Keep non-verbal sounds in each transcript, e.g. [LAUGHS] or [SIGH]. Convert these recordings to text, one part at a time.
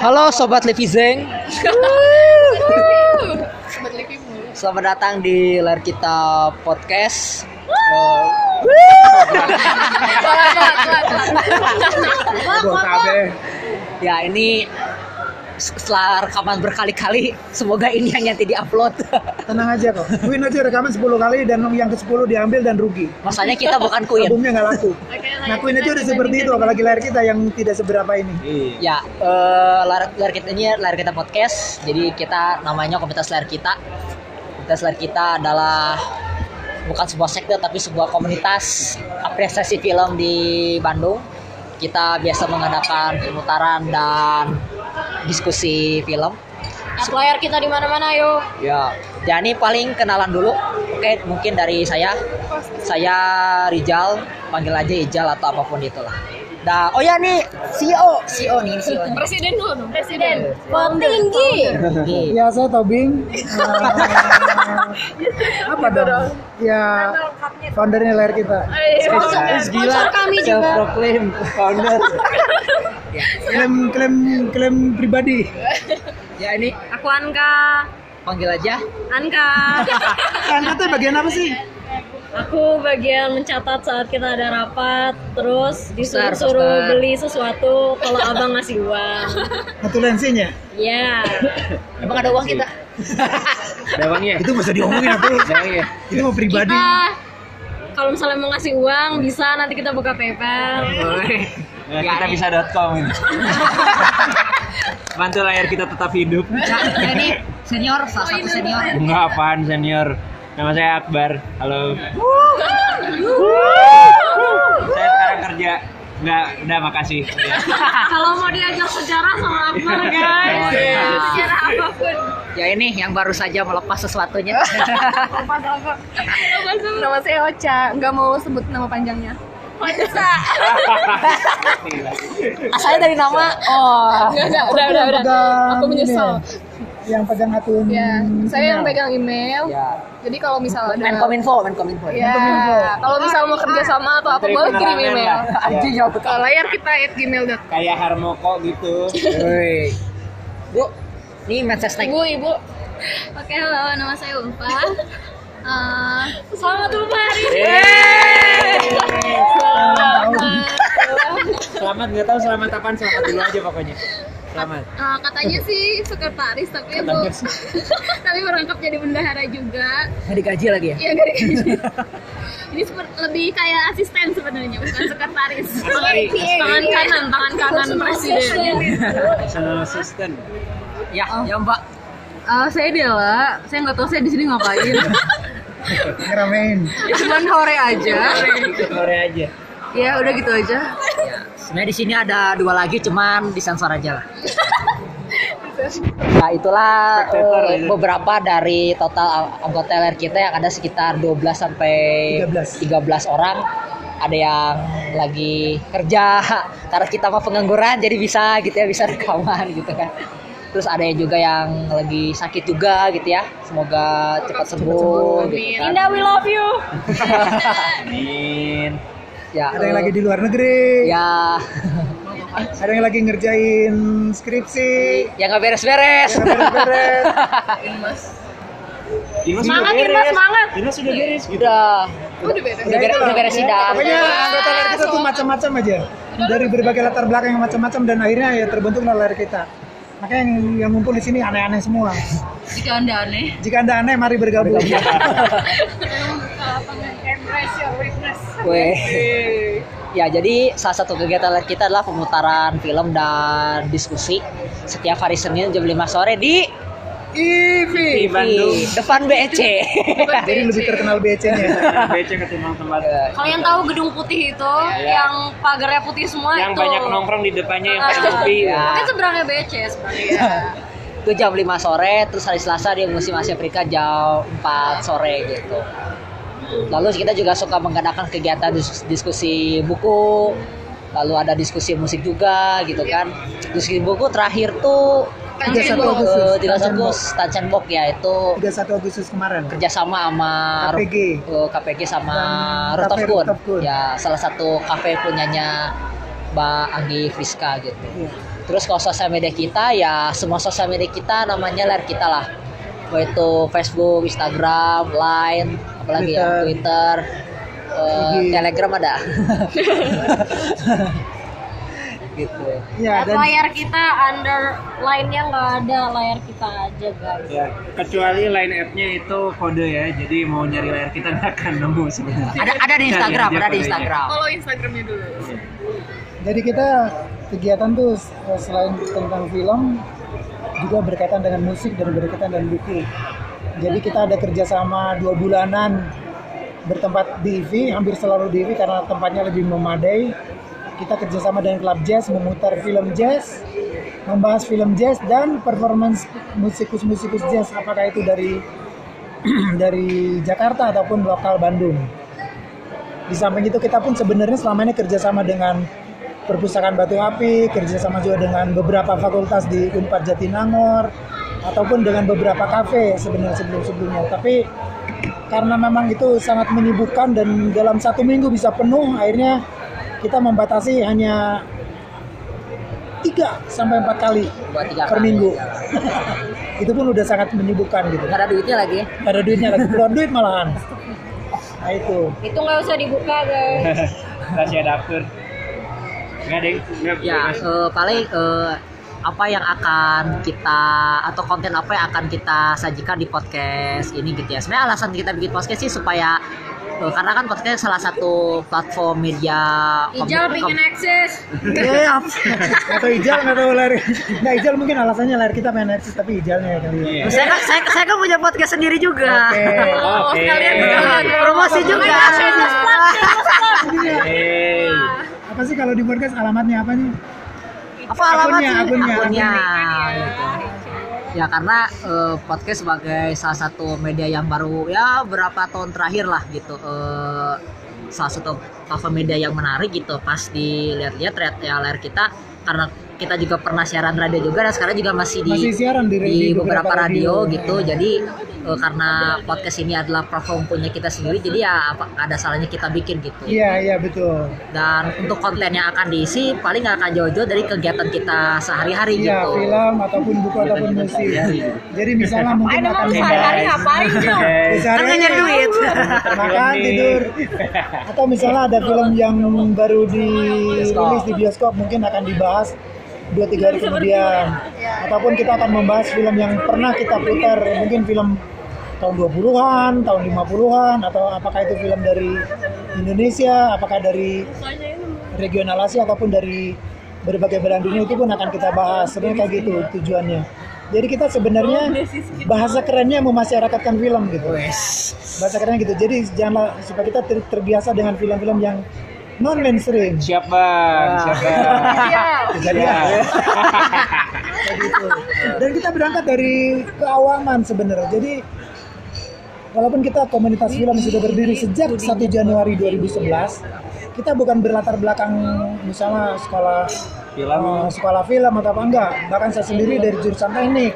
Halo Sobat Livi Zeng. Sobat Livi mulu. Selamat datang di layar kita podcast. Ya ini setelah rekaman berkali-kali, semoga ini yang nanti diupload. [LAUGHS] Tenang aja kok. Queen aja rekaman 10 kali dan yang ke-10 diambil dan rugi. Masanya kita bukan Queen. Albumnya nggak laku. Nah Queen aja udah seperti itu, apalagi layar kita yang tidak seberapa ini. Ya, eh, layar, layar kita ini layar kita podcast. Jadi kita namanya komunitas layar kita. Komunitas layar kita adalah bukan sebuah sekte tapi sebuah komunitas apresiasi film di Bandung. Kita biasa mengadakan pemutaran dan diskusi film. Up layar kita di mana-mana yo. Ya, jadi paling kenalan dulu. Oke, mungkin dari saya. Saya Rijal, panggil aja Ijal atau apa pun itulah. Dah, oh ya nih CEO, CEO nih, CEO. nih. Presiden dulu dong. Presiden. Petinggi. Oke. Ya saya Tobing. [LAUGHS] Apa dong? Ya foundernya layar kita. Sponsor, sponsor kami juga. Self-proclaim founder. Klaim klaim klaim pribadi. Ya ini Aku Anka. panggil aja. Anka. Anda tuh bagian apa sih? Aku bagian mencatat saat kita ada rapat, terus disuruh-suruh beli sesuatu kalau abang ngasih uang. Notulensinya. Ya. [LAUGHS] Emang ada uang kita? Dawangnya. Itu bisa diomongin apa? Dawangnya. Itu mau pribadi. Kita kalau misalnya mau ngasih uang bisa nanti kita buka PayPal. Nah, kita bisa.com ini. [LAUGHS] Bantu layar kita tetap hidup. Ya, ini senior, salah satu senior. Enggak apaan senior. Nama saya Akbar. Halo. saya sekarang kerja. Enggak, udah makasih. Kalau mau diajar sejarah sama Akbar guys, Iya. sejarah apa pun. Ya ini yang baru saja melepas sesuatunya. Nama saya Ocha, nggak mau sebut nama panjangnya. Asalnya dari nama. Oh. Nggak, nggak, udah, udah, udah. Aku menyesal. Yang pegang akun. Ya, saya yang pegang email. Ya. Jadi kalau misal ada Menkominfo, Menkominfo. Ya, kalau misal mau kerja sama atau apa boleh kirim email. lah. Anjing ya betul. Ke layar kita at gmail.com. Kayak Harmoko gitu. Woi. Bu, ini message naik. Ibu, ibu. Oke, halo, nama saya Ulfa. Eh, Selamat Ulfa hari ini. Selamat nggak tahu selamat apaan selamat dulu aja pokoknya. Selamat. eh, katanya sih sekretaris, tapi bu, [LAUGHS] tapi merangkap jadi bendahara juga. Nggak digaji lagi ya? Ya gak [LAUGHS] Ini seperti lebih kayak asisten sebenarnya, bukan sekretaris. Tangan kanan, tangan kanan presiden. Personal assistant. Ya, ya Mbak. Eh, saya Dela, saya nggak tahu saya di sini ngapain. [LAUGHS] Ngeramein. Cuman hore aja. Sore aja. Ya, udah gitu aja. Ya, sebenarnya di sini ada dua lagi, cuman disensor aja lah. Nah itulah aja. beberapa dari total anggota LR kita yang ada sekitar 12 sampai 13. 13 orang. Ada yang lagi kerja [LAUGHS] karena kita mah pengangguran jadi bisa gitu ya bisa rekaman gitu kan. Terus ada yang juga yang lagi sakit juga gitu ya. Semoga cepat sembuh gitu kan. Indah, we love you. [LAUGHS] Amin. Ya, Ada yang eh, lagi di luar negeri. ya [LAUGHS] Ada yang lagi ngerjain skripsi. ya nggak beres-beres. Beres-beres. [LAUGHS] Dimas Semangat, sudah beres. semangat. Dimas sudah beres gitu. Udah, Udah beres. udah beres, udah beres sidang. Pokoknya anggota layar kita tuh macam-macam aja. Dari berbagai latar belakang yang macam-macam dan akhirnya ya terbentuklah layar kita. Makanya yang, yang ngumpul di sini aneh-aneh semua. Jika Anda aneh, Jika anda aneh, mari bergabung. [LAUGHS] Weh. Ya, jadi salah satu kegiatan kita adalah pemutaran film dan diskusi setiap hari Senin jam 5 sore di Ivi. Di Bandung. depan BEC. Jadi lebih terkenal BC-nya. [LAUGHS] Becek ketimbang tempat. Kalian tahu gedung putih itu yang pagarnya putih semua Yang itu. banyak nongkrong di depannya yang pada kopi. Ya. Kan seberangnya BC sebenarnya. Itu jam 5 sore, terus hari Selasa di musim Asia Afrika jam 4 sore gitu. Lalu kita juga suka mengadakan kegiatan dis- diskusi buku, lalu ada diskusi musik juga gitu kan. Diskusi buku terakhir tuh 31 eh, Agustus. 31 Agustus Tancenbok ya itu 31 Agustus kemarin. kerjasama sama KPG. eh, KPG sama Cafe Kun. Ya salah satu kafe punyanya Mbak Anggi Friska gitu. Iya. Terus kalau sosial media kita ya semua sosial media kita namanya layar kita lah. Baik itu Facebook, Instagram, Line, apalagi ya Twitter, IG. Telegram ada. [LAUGHS] gitu. Iya, dan layar kita underline-nya nggak ada layar kita aja guys Ya, kecuali line app-nya itu kode ya. Jadi mau nyari layar kita nggak akan nemu sebenarnya. Ada ada di Instagram, ada di. Instagram. Follow Instagramnya dulu. jadi kita kegiatan tuh selain tentang film juga berkaitan dengan musik dan berkaitan dengan buku. Jadi kita ada kerjasama dua bulanan bertempat di IVI, hampir selalu di IVI karena tempatnya lebih memadai. Kita kerjasama dengan klub jazz memutar film jazz, membahas film jazz dan performance musikus-musikus jazz apakah itu dari [CLEARS THROAT] dari Jakarta ataupun lokal Bandung. Di samping itu kita pun sebenarnya selama ini kerjasama dengan perpustakaan Batu Api, kerjasama juga dengan beberapa fakultas di Unpad Jatinangor, ataupun dengan beberapa kafe sebenarnya sebelum-sebelumnya. Tapi karena memang itu sangat menyibukkan dan dalam satu minggu bisa penuh, akhirnya kita membatasi hanya tiga sampai empat kali per kali. minggu. [LAUGHS] itu pun udah sangat menyibukkan gitu. Nggak ada duitnya lagi. Nggak ada duitnya lagi, keluar duit malahan. Nah itu. itu nggak usah dibuka guys Rahasia dapur. Nggak deh. Ya, eh, paling eh, apa yang akan kita atau konten apa yang akan kita sajikan di podcast ini gitu ya. Sebenarnya alasan kita bikin podcast sih supaya eh, karena kan podcast salah satu platform media Ijal kom- eksis Eh, apa? Atau Ijal nggak tahu lari. Nggak Ijal mungkin alasannya lari kita pengen eksis tapi Ijalnya ya kali ya. Iya. saya, kan- saya, saya kan punya podcast sendiri juga. Oke. Oke. Promosi juga. Hey. Apa sih kalau di podcast alamatnya apa nih? Apa alamat Akunnya, akunnya, Akunnya, akunnya. gitu. Ya karena eh, podcast sebagai salah satu media yang baru ya berapa tahun terakhir lah gitu. eh, salah satu platform media yang menarik gitu. Pas dilihat-lihat ya layar kita karena kita juga pernah siaran radio juga dan sekarang juga masih di Masih siaran di, di beberapa, radio, radio. gitu. Jadi eh, karena podcast ini adalah platform punya kita sendiri, jadi ya apa ada salahnya kita bikin gitu. Iya, iya betul. Dan untuk konten yang akan diisi paling nggak akan jauh-jauh dari kegiatan kita sehari-hari Iya, gitu. film ataupun buku ataupun musik. Jadi misalnya mungkin akan sehari-hari ngapain? Bisa Kan nggak duit. makan tidur atau misalnya ada film yang baru dirilis di bioskop mungkin akan dibahas dua tiga hari kemudian. ataupun kita akan membahas film yang pernah kita putar. Mungkin film tahun 20-an, tahun 50-an atau apakah itu film dari Indonesia, apakah dari regional Asia ataupun dari berbagai belahan dunia itu pun akan kita bahas. Sebenarnya kayak gitu tujuannya. Jadi kita sebenarnya bahasa kerennya memasyarakatkan film gitu. Bahasa kerennya gitu. Jadi janganlah supaya kita ter- terbiasa dengan film-film yang non mainstream [LAUGHS] Siap bang, siap bang. jadi ya gitu. dan kita berangkat dari keawaman sebenarnya. Jadi walaupun kita komunitas film sudah berdiri sejak 1 Januari 2011 kita bukan berlatar belakang misalnya sekolah Film. eh, sekolah film atau apa enggak. Bahkan saya sendiri dari jurusan teknik.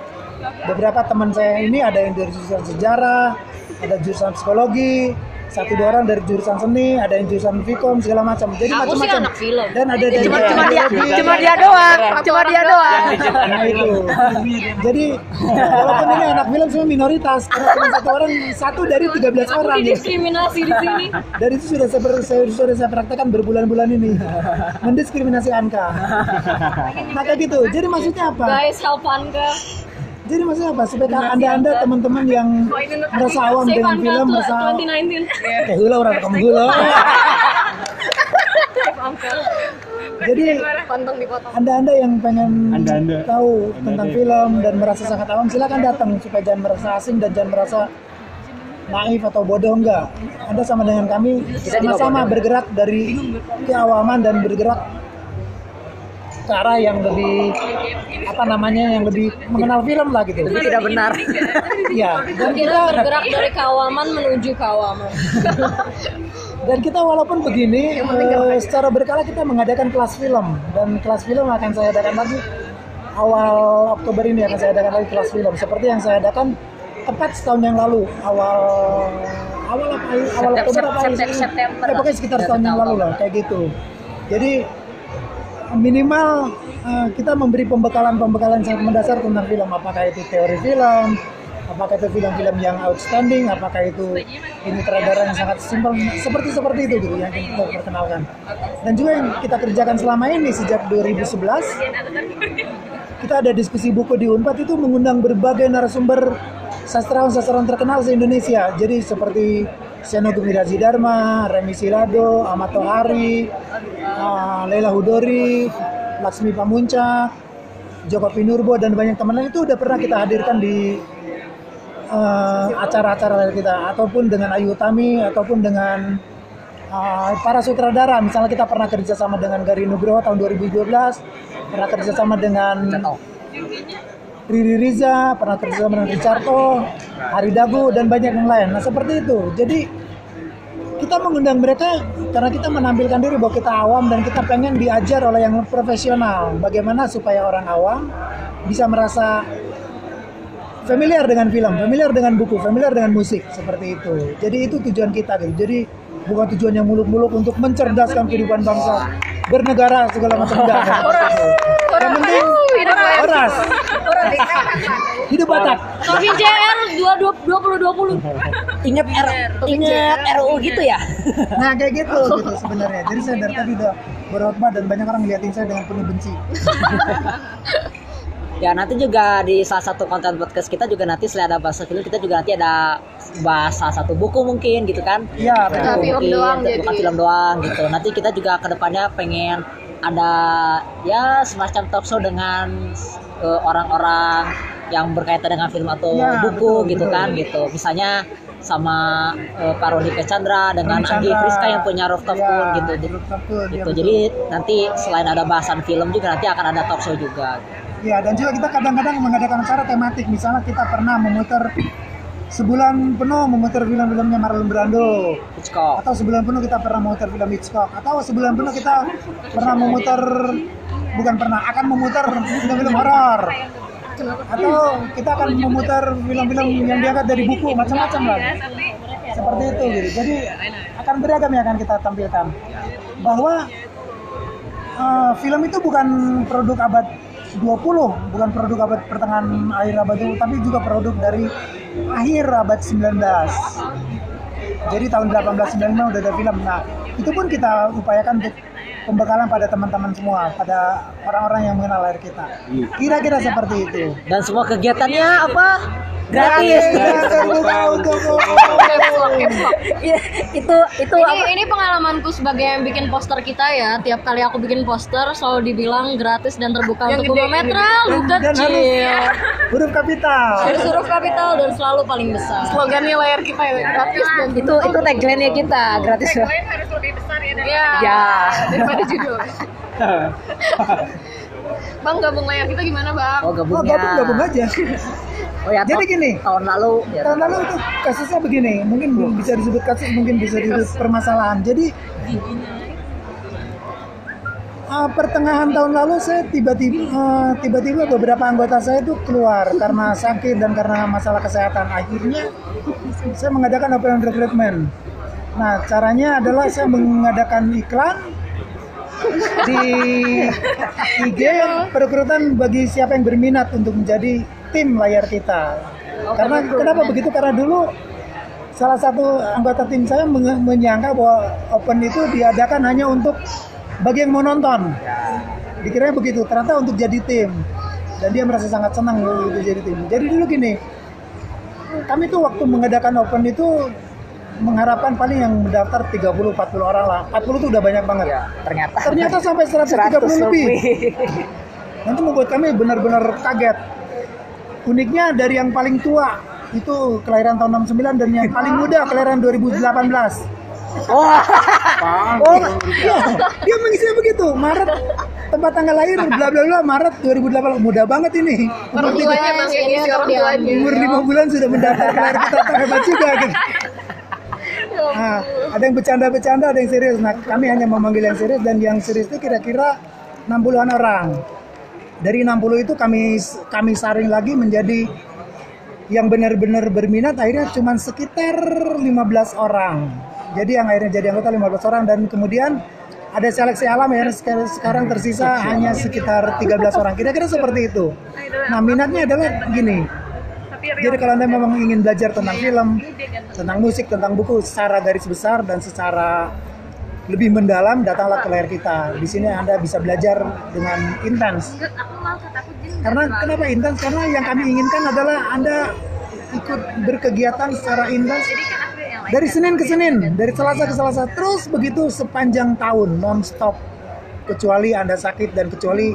Beberapa teman saya ini ada yang dari jurusan sejarah ada jurusan psikologi satu dua orang dari jurusan seni ada yang jurusan Vkom segala macam jadi Aku sih macam-macam anak film. dan ada dari Cuma cuma dia cuma dia doang, cuma dia doang. Nah itu. Jadi walaupun ini anak film semua minoritas karena cuma satu orang satu dari 13 orang ya. diskriminasi di sini Dan itu sudah saya sudah saya praktekkan berbulan-bulan ini mendiskriminasi Anka. [LAUGHS] Maka gitu. Jadi maksudnya apa? guys help Anka Jadi maksudnya apa? Supaya anda anda teman-teman yang merasa awam dengan film, merasa 2019 eh hula orang kamu hula. [LAUGHS] Jadi anda-anda yang pengen Anda-anda. tahu tentang film dan merasa sangat awam silakan datang supaya jangan merasa asing dan jangan merasa naif atau bodoh enggak. Anda sama dengan kami sama-sama bergerak dari keawaman dan bergerak ke arah yang lebih apa namanya yang lebih mengenal film lah gitu. Itu tidak benar. [LAUGHS] Iya, dan kita bergerak dari keawaman menuju keawaman [LAUGHS] dan kita walaupun begini eh, secara berkala kita mengadakan kelas film dan kelas film akan saya adakan lagi awal Oktober ini akan saya adakan lagi kelas film seperti yang saya adakan tepat setahun yang lalu awal awal apa awal Oktober apa Septem- September ya, pokoknya lah. sekitar Ya, setahun yang lalu Oktober. lah kayak gitu jadi minimal eh, kita memberi pembekalan-pembekalan sangat mendasar tentang film apakah itu teori film apakah itu film-film yang outstanding apakah itu ini sutradara yang sangat simpel seperti seperti itu gitu yang kita perkenalkan dan juga yang kita kerjakan selama ini sejak 2011 kita ada diskusi buku di Unpad itu mengundang berbagai narasumber sastrawan-sastrawan terkenal se-Indonesia. Jadi seperti Seno Gumiraji Dharma, Remi Silado, Ahmad Tohari, uh, Leila Hudori, Laksmi Pamuncak, Joko Pinurbo dan banyak teman lain. Itu udah pernah kita hadirkan di uh, acara-acara kita. Ataupun dengan Ayu Utami ataupun dengan uh, para sutradara. Misalnya kita pernah kerjasama dengan Gari Nugroho tahun 2012 pernah kerjasama dengan Riri Riza pernah kerjasama dengan Ricarto Hari Dagu dan banyak yang lain. Nah seperti itu. Jadi kita mengundang mereka karena kita menampilkan diri bahwa kita awam dan kita pengen diajar oleh yang profesional. Bagaimana supaya orang awam bisa merasa familiar dengan film, familiar dengan buku, familiar dengan musik. Seperti itu. Jadi itu tujuan kita gitu. Jadi bukan tujuan yang muluk-muluk untuk mencerdaskan kehidupan bangsa, bernegara segala macam enggak. Yang penting oras. Hidup Batak. Kopi JR 2020. Ingat R, ingat RUU gitu ya. Nah kayak gitu [LAUGHS] gitu sebenarnya. Jadi saya dari tadi udah berkhotbah dan banyak orang ngeliatin saya dengan penuh benci. [LAUGHS] Ya nanti juga di salah satu konten podcast kita juga nanti selain ada bahasa film kita juga nanti ada bahas salah satu buku mungkin gitu kan. Iya Buku betul. film mungkin, doang bukan jadi. film doang gitu. Nanti kita juga ke depannya pengen ada ya semacam talk show dengan eh, orang-orang yang berkaitan dengan film atau Ya, buku betul, gitu betul. kan gitu. Misalnya sama eh, Pak Roni Chandra dengan Chandra. Friska yang punya Rooftop Ya, Tour gitu. Rooftop gitu. ya, Jadi nanti selain ada bahasan film juga nanti akan ada talk show juga. Ya, dan juga kita kadang-kadang mengadakan acara tematik. Misalnya kita pernah memutar sebulan penuh memutar film-filmnya Marlon Brando. Hitchcock. Atau sebulan penuh kita pernah memutar film Hitchcock. Atau sebulan penuh kita pernah memutar bukan pernah akan memutar film-film horor. Atau kita akan memutar film-film yang diangkat dari buku macam-macam lah. Seperti itu gitu. Jadi akan beragam yang akan kita tampilkan. Bahwa eh, film itu bukan produk abad 20, bukan produk abad pertengahan akhir abad 20, tapi juga produk dari akhir abad 19. Jadi tahun 1895 udah ada film. Nah, itu pun kita upayakan untuk pembekalan pada teman-teman semua, pada orang-orang yang mengenal air kita. Kira-kira seperti itu. Dan semua kegiatannya apa? Gratis. Dan terbuka untuk. Iya, itu itu Ini apa? ini pengalamanku sebagai yang bikin poster kita ya. Tiap kali aku bikin poster selalu dibilang gratis dan terbuka untuk umum metra lu kecil. huruf kapital. Harus huruf kapital dan selalu paling besar. Slogannya layar kita ya gratis dan Itu itu tagline-nya kita, gratis. Tagline harus lebih besar ya dari Ya. daripada judul. Bang gabung layar kita gimana bang? Oh, Oh, gabungnya. gabung-gabung aja. Oh ya, Jadi gini. tahun lalu ya. Tahun lalu itu kasusnya begini, mungkin belum bisa disebut kasus, mungkin bisa disebut permasalahan. Jadi uh, pertengahan tahun lalu saya tiba-tiba uh, tiba-tiba beberapa anggota saya itu keluar karena sakit dan karena masalah kesehatan. Akhirnya saya mengadakan open recruitment. Nah, caranya adalah saya mengadakan iklan di [LAUGHS] IG perekrutan bagi siapa yang berminat untuk menjadi tim layar kita. Karena kenapa begitu? Karena dulu salah satu anggota tim saya menyangka bahwa open itu diadakan hanya untuk bagi yang mau nonton. Dikiranya begitu. Ternyata untuk jadi tim. Dan dia merasa sangat senang untuk jadi tim. Jadi dulu gini, kami tuh waktu mengadakan open itu mengharapkan paling yang mendaftar 30-40 orang lah. 40 tuh udah banyak banget. Ya, ternyata Ternyata sampai 130 lebih. Nanti membuat kami benar-benar kaget. Uniknya dari yang paling tua itu kelahiran tahun 69 dan yang paling muda kelahiran 2018. Wah. Oh, iya, dia mengisinya begitu. Maret tempat tanggal lahir bla bla bla Maret 2008 muda banget ini. Umur, ini orang tuanya. umur 5 bulan sudah mendaftar kita tak hebat juga gitu. Nah, ada yang bercanda-bercanda, ada yang serius. Nah, kami hanya memanggil yang serius dan yang serius itu kira-kira 60-an orang. Dari 60 itu kami kami saring lagi menjadi yang benar-benar berminat akhirnya cuma sekitar 15 orang. Jadi yang akhirnya jadi anggota 15 orang dan kemudian ada seleksi alam ya sekarang, tersisa hanya sekitar 13 orang. Kira-kira seperti itu. Nah minatnya adalah gini. Jadi kalau anda memang ingin belajar tentang film tentang musik tentang buku secara garis besar dan secara lebih mendalam datanglah ke layar kita. Di sini anda bisa belajar dengan intens. Karena kenapa intens? Karena yang kami inginkan adalah anda ikut berkegiatan secara intens jadi kan dari Senin ke Senin, dari Selasa ke Selasa, terus begitu sepanjang tahun non-stop. Kecuali Anda sakit dan kecuali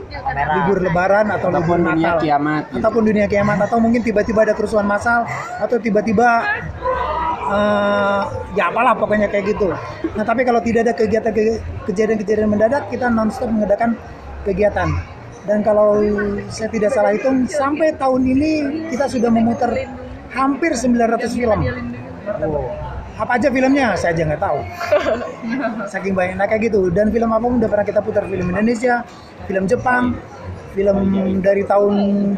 libur Lebaran atau libur Ataupun dunia Natal, kiamat, gitu. ataupun dunia kiamat, atau mungkin tiba-tiba ada kerusuhan massal, atau tiba-tiba eh, ya apalah pokoknya kayak gitu. Nah tapi kalau tidak ada kegiatan kejadian-kejadian mendadak, kita non-stop mengadakan kegiatan. Dan kalau saya tidak salah hitung, sampai tahun ini kita sudah memutar hampir 900 film. Apa aja filmnya? Saya aja nggak tahu. Saking banyak nah kayak gitu. Dan film apa udah pernah kita putar. Film Indonesia film Jepang film dari tahun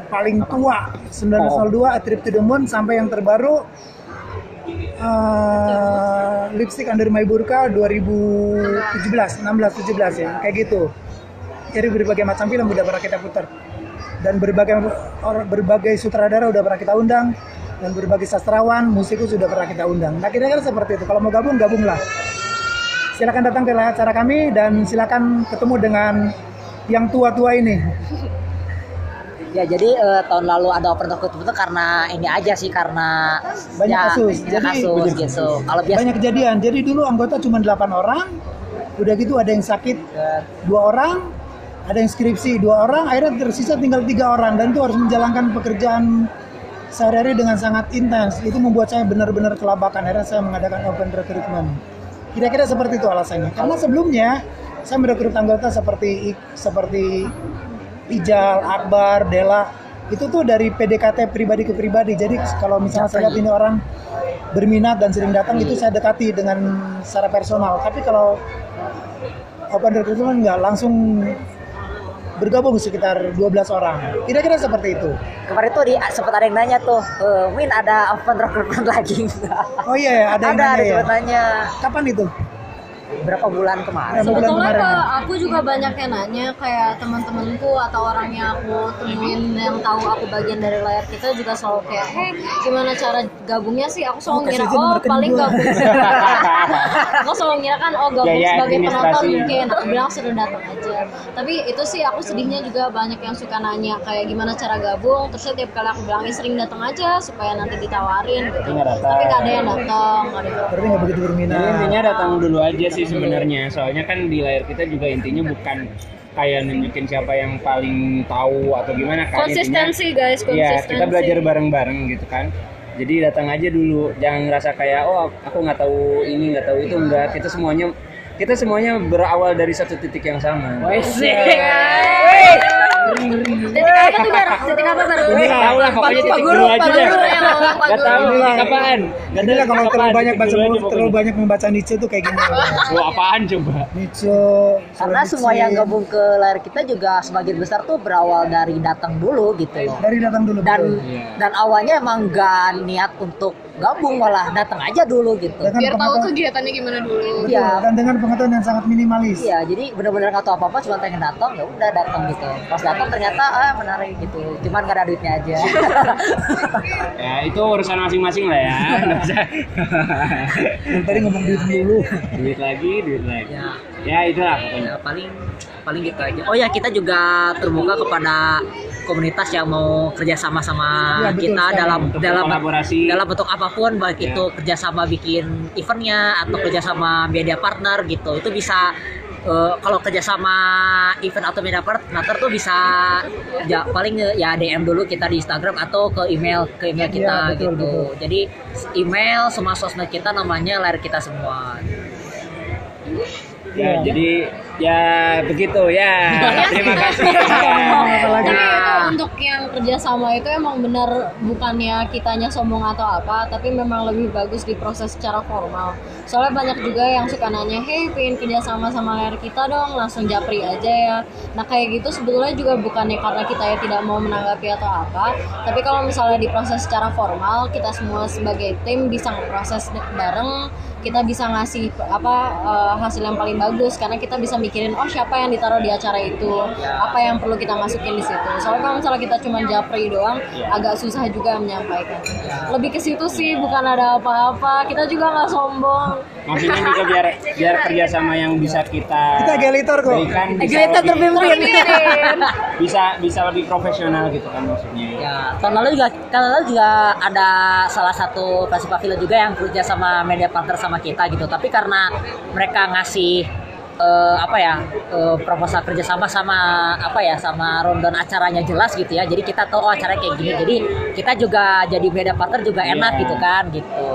paling tua 1902 A Trip to the Moon sampai yang terbaru eh, Lipstick Under My Burqa 2017 16 17 ya kayak gitu. Jadi berbagai macam film udah pernah kita putar. Dan berbagai or- berbagai sutradara udah pernah kita undang. Dan berbagai sastrawan musikus sudah pernah kita undang. Nah kira-kira seperti itu. Kalau mau gabung gabunglah. Silakan datang ke acara kami dan silakan ketemu dengan yang tua-tua ini Ya jadi eh, tahun lalu ada open talk itu karena ini aja sih karena Banyak ya, kasus. Jadi- kasus Banyak gitu. Kalau biasa banyak kejadian. Jadi dulu anggota cuma 8 orang. Udah gitu ada yang sakit eh, dua orang. Ada yang skripsi dua orang. Akhirnya tersisa tinggal tiga orang. Dan itu harus menjalankan pekerjaan sehari-hari dengan sangat intens. Itu membuat saya benar-benar kelabakan. Akhirnya saya mengadakan open recruitment. Kira-kira seperti itu alasannya. Karena sebelumnya saya merekrut anggota seperti seperti Ijal, Akbar, Dela itu tuh dari PDKT pribadi ke pribadi. Jadi kalau misalnya saya lihat ini orang berminat dan sering datang itu saya dekati dengan secara personal. Tapi kalau open recruitment nggak langsung bergabung sekitar 12 orang. Kira-kira seperti itu. Kemarin tuh di sempat ada yang nanya tuh, "Eh, Win ada open recruitment [LAUGHS] lagi nggak?" oh iya ya, ada yang ada, nanya ada ya. nanya. kapan itu Berapa bulan kemarin? Berapa bulan Sebetulnya kemarin ke ya? aku juga banyak yang nanya kayak teman-temanku atau orang yang aku temuin yang tahu aku bagian dari layar kita juga selalu kayak, "Hei, gimana cara gabungnya sih?" Aku selalu Oh, ngira, "Oh, paling gua." gabung." [LAUGHS] aku selalu ngira kan, "Oh, gabung Biaya sebagai penonton mungkin." Aku bilang sudah datang aja. Tapi itu sih aku sedihnya juga banyak yang suka nanya kayak gimana cara gabung. Terus tiap kali aku bilang, "Ya, sering datang aja supaya nanti ditawarin." Gitu. Tapi nggak ada yang datang, berarti nggak begitu berminat intinya datang dulu aja sih sebenarnya. Soalnya kan di layar kita juga intinya bukan kayak nunjukin siapa yang paling tahu atau gimana kan. konsistensi guys Iya, konsistensi kita belajar bareng-bareng gitu kan. Jadi datang aja dulu, jangan ngerasa kayak oh aku nggak tahu ini nggak tahu itu enggak. Kita semuanya kita semuanya berawal dari satu titik yang sama. Titik apa tuh bar titik apa bar Ini tahu lah pokoknya titik dulu aja deh. Gak tahu titik apaan. Gak Inilah kalau terlalu banyak baca terlalu banyak membaca Nietzsche tuh kayak gini. Wah, apaan coba? Nietzsche. Karena semua yang gabung ke layar kita juga sebagian besar tuh berawal dari datang dulu gitu loh. dari datang dulu Dan betul. dan awalnya emang gak niat untuk gabung malah datang aja dulu gitu. Dengan biar tahu kegiatannya gimana dulu Iya. dan dengan pengetahuan yang sangat minimalis. Iya, jadi benar-benar nggak tahu apa-apa, cuma pengen datang, ya udah datang gitu. Pas datang ternyata ah menarik gitu, cuman gak ada duitnya aja. [LAUGHS] Ya itu urusan masing-masing lah ya. [LAUGHS] Tadi ngomong duit dulu. duit lagi, duit lagi. Ya. Ya itulah pokoknya. ya paling paling gitu aja. Oh ya kita juga terbuka kepada komunitas yang mau kerjasama sama betul kita sekali. dalam Untuk dalam kolaborasi. dalam bentuk apa pun baik Ya. itu kerjasama bikin eventnya atau kerjasama media partner gitu itu bisa eh, kalau kerjasama event atau media partner tuh bisa ya paling ya DM dulu kita di Instagram atau ke email ke email Iya, kita betul, gitu. betul. jadi email semua sosmed kita namanya layar kita semua. Ya, jadi ya begitu ya. Terima kasih. Tapi itu untuk yang kerjasama itu emang benar bukannya kitanya sombong atau apa tapi memang lebih bagus diproses secara formal. Soalnya banyak juga yang suka nanya hey pengen kerjasama sama layar kita dong langsung japri aja ya. Nah kayak gitu sebetulnya juga bukannya karena kita ya tidak mau menanggapi atau apa tapi kalau misalnya diproses secara formal kita semua sebagai tim bisa ngeproses bareng kita bisa ngasih apa eh, hasil yang paling bagus. Karena kita bisa mikirin oh siapa yang ditaruh di acara itu? Apa yang perlu kita masukin di situ? Soalnya kalau misalnya kita cuma japri doang agak susah juga menyampaikan. Lebih ke situ sih bukan ada apa-apa. Kita juga nggak sombong maksudnya juga biar biar kerjasama yang bisa kita Kita egalitor kok. berikan bisa Egalitor lebih- terpimpin. [LAUGHS] bisa bisa lebih profesional gitu kan maksudnya Ya, tahun lalu juga tahun lalu juga ada salah satu festival film juga yang kerja sama media partner sama kita gitu. Tapi karena mereka ngasih eh, apa ya eh, proposal kerjasama sama apa ya sama rundown acaranya jelas gitu ya. Jadi kita tahu oh acaranya kayak gini. Jadi kita juga jadi media partner juga enak Iya. gitu kan gitu.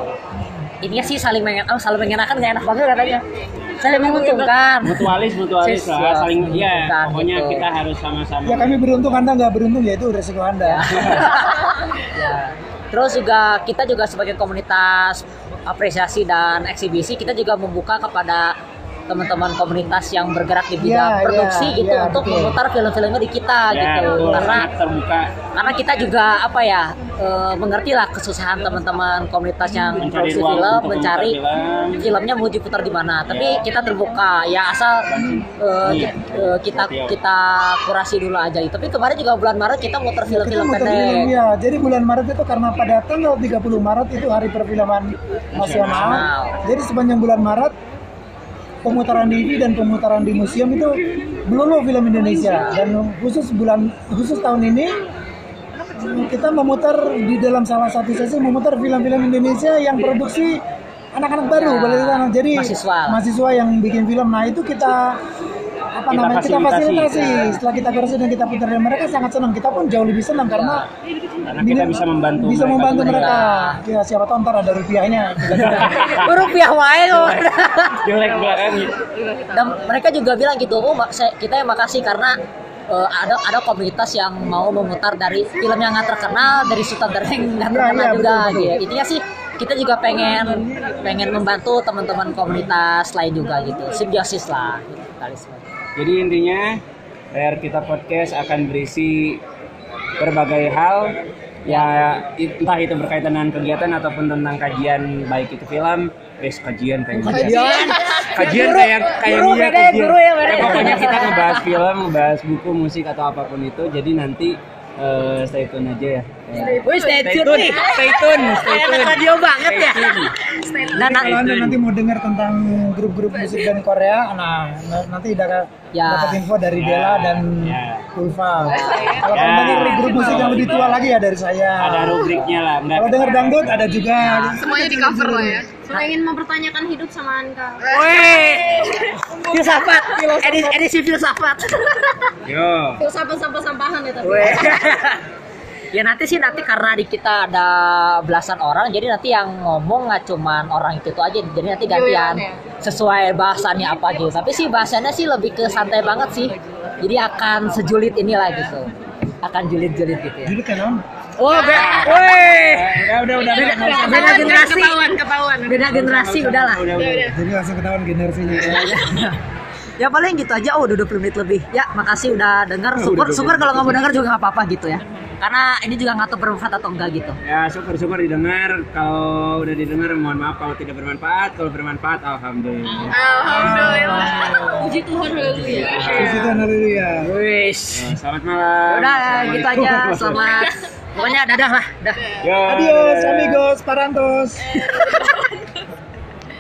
Ininya sih saling mengen oh, saling mengenakan gak enak banget katanya. Saling menguntungkan. mutualis mutualis Sis, lah ya, saling ya menguntungkan pokoknya gitu. kita harus sama-sama Ya kami beruntung, Anda nggak beruntung, ya itu resiko Anda. Ya. [LAUGHS] Terus juga kita juga sebagai komunitas apresiasi dan eksibisi kita juga membuka kepada teman-teman komunitas yang bergerak di bidang Ya, produksi ya, gitu ya, untuk betul. memutar film-filmnya di kita ya gitu betul, karena terbuka karena kita juga apa ya eh, mengerti lah kesusahan teman-teman komunitas yang Mencari produksi film untuk mencari film. filmnya mau diputar di mana tapi Ya. kita terbuka ya asal eh, Iya. ki- eh, kita kita kurasi dulu aja tapi kemarin juga bulan Maret kita muter Kita film-film pendek ya. Jadi bulan Maret itu karena pada tanggal 30 Maret itu hari perfilman nasional. Nasional. Jadi sepanjang bulan Maret pemutaran TV dan pemutaran di museum itu melulu film Indonesia. Dan khusus bulan khusus tahun ini kita memutar di dalam salah satu sesi memutar film-film Indonesia yang produksi anak-anak baru Ya, boleh jadi mahasiswa. mahasiswa yang bikin film. Nah itu kita apa Kita namanya kita fasilitasi. Ya. setelah kita kurasi dan kita putar dan mereka sangat senang kita pun jauh lebih senang karena karena kita bisa membantu bisa membantu mereka, juga. ya siapa tahu ntar ada rupiahnya [LAUGHS] rupiah wae kok. jelek banget gitu. dan mereka juga bilang gitu oh mak- saya- kita yang makasih karena eh, ada ada komunitas yang mau memutar dari film yang nggak terkenal dari sutradara yang nggak Iya, terkenal iya, juga betul, betul. gitu intinya sih kita juga pengen pengen membantu teman-teman komunitas lain juga gitu simbiosis lah gitu. Jadi intinya layar kita podcast akan berisi berbagai hal ya entah itu berkaitan dengan kegiatan ataupun tentang kajian baik itu film, eh kajian kayak Kajian. kajian Guru. kayak kayak Guru dia ya, kajian. guru ya. Ya, pokoknya kita ngebahas film, ngebahas buku, musik atau apa pun itu. Jadi nanti eh, stay tune aja ya. Wih, stay Stay tune tune, nih. stay tune, [LAUGHS] stay Kayak tune. radio banget ya. Stay tune. Dan kalau anda nanti mau dengar tentang grup-grup musik band Korea nah nanti udah Ya. dapat info dari Ya, Dela dan ya. Ulfa kalau Ya. kamu dengar grup musik yang lebih tua lagi ya dari saya Ada rubriknya lah. Kalau dengar dangdut ada juga Semuanya di cover lah ya. Saya ingin mempertanyakan hidup sama Anka filsafat edisi, edisi filsafat Yo. filsafat sampah-sampahan ya tapi. Ya nanti sih nanti karena di kita ada belasan orang jadi nanti yang ngomong nggak cuman orang itu, itu aja jadi nanti gantian Giliran ya? sesuai bahasannya apa gitu tapi sih bahasannya sih lebih ke santai banget sih jadi akan sejulit inilah gitu akan julid-julid gitu ya jadi kan oh be weh Udah, udah, udah. beda, udah, udah. beda generasi Ketahuan, ketahuan. beda generasi udahlah Udah, udah. jadi langsung ketahuan generasinya [LAUGHS] ya paling gitu aja. Oh udah 20 menit lebih. Ya makasih udah dengar syukur syukur kalau nggak mau dengar juga nggak apa-apa gitu ya. Karena ini juga nggak tahu bermanfaat atau enggak gitu. Ya syukur-syukur didengar. Kalau udah didengar mohon maaf kalau tidak bermanfaat. Kalau bermanfaat alhamdulillah. Alhamdulillah. puji Tuhan haleluya Terus itu haleluya wis. Ya, Selamat malam. udah gitu aja. Selamat. Pokoknya dadah lah. Dah adios dadah. amigos parantos [LAUGHS]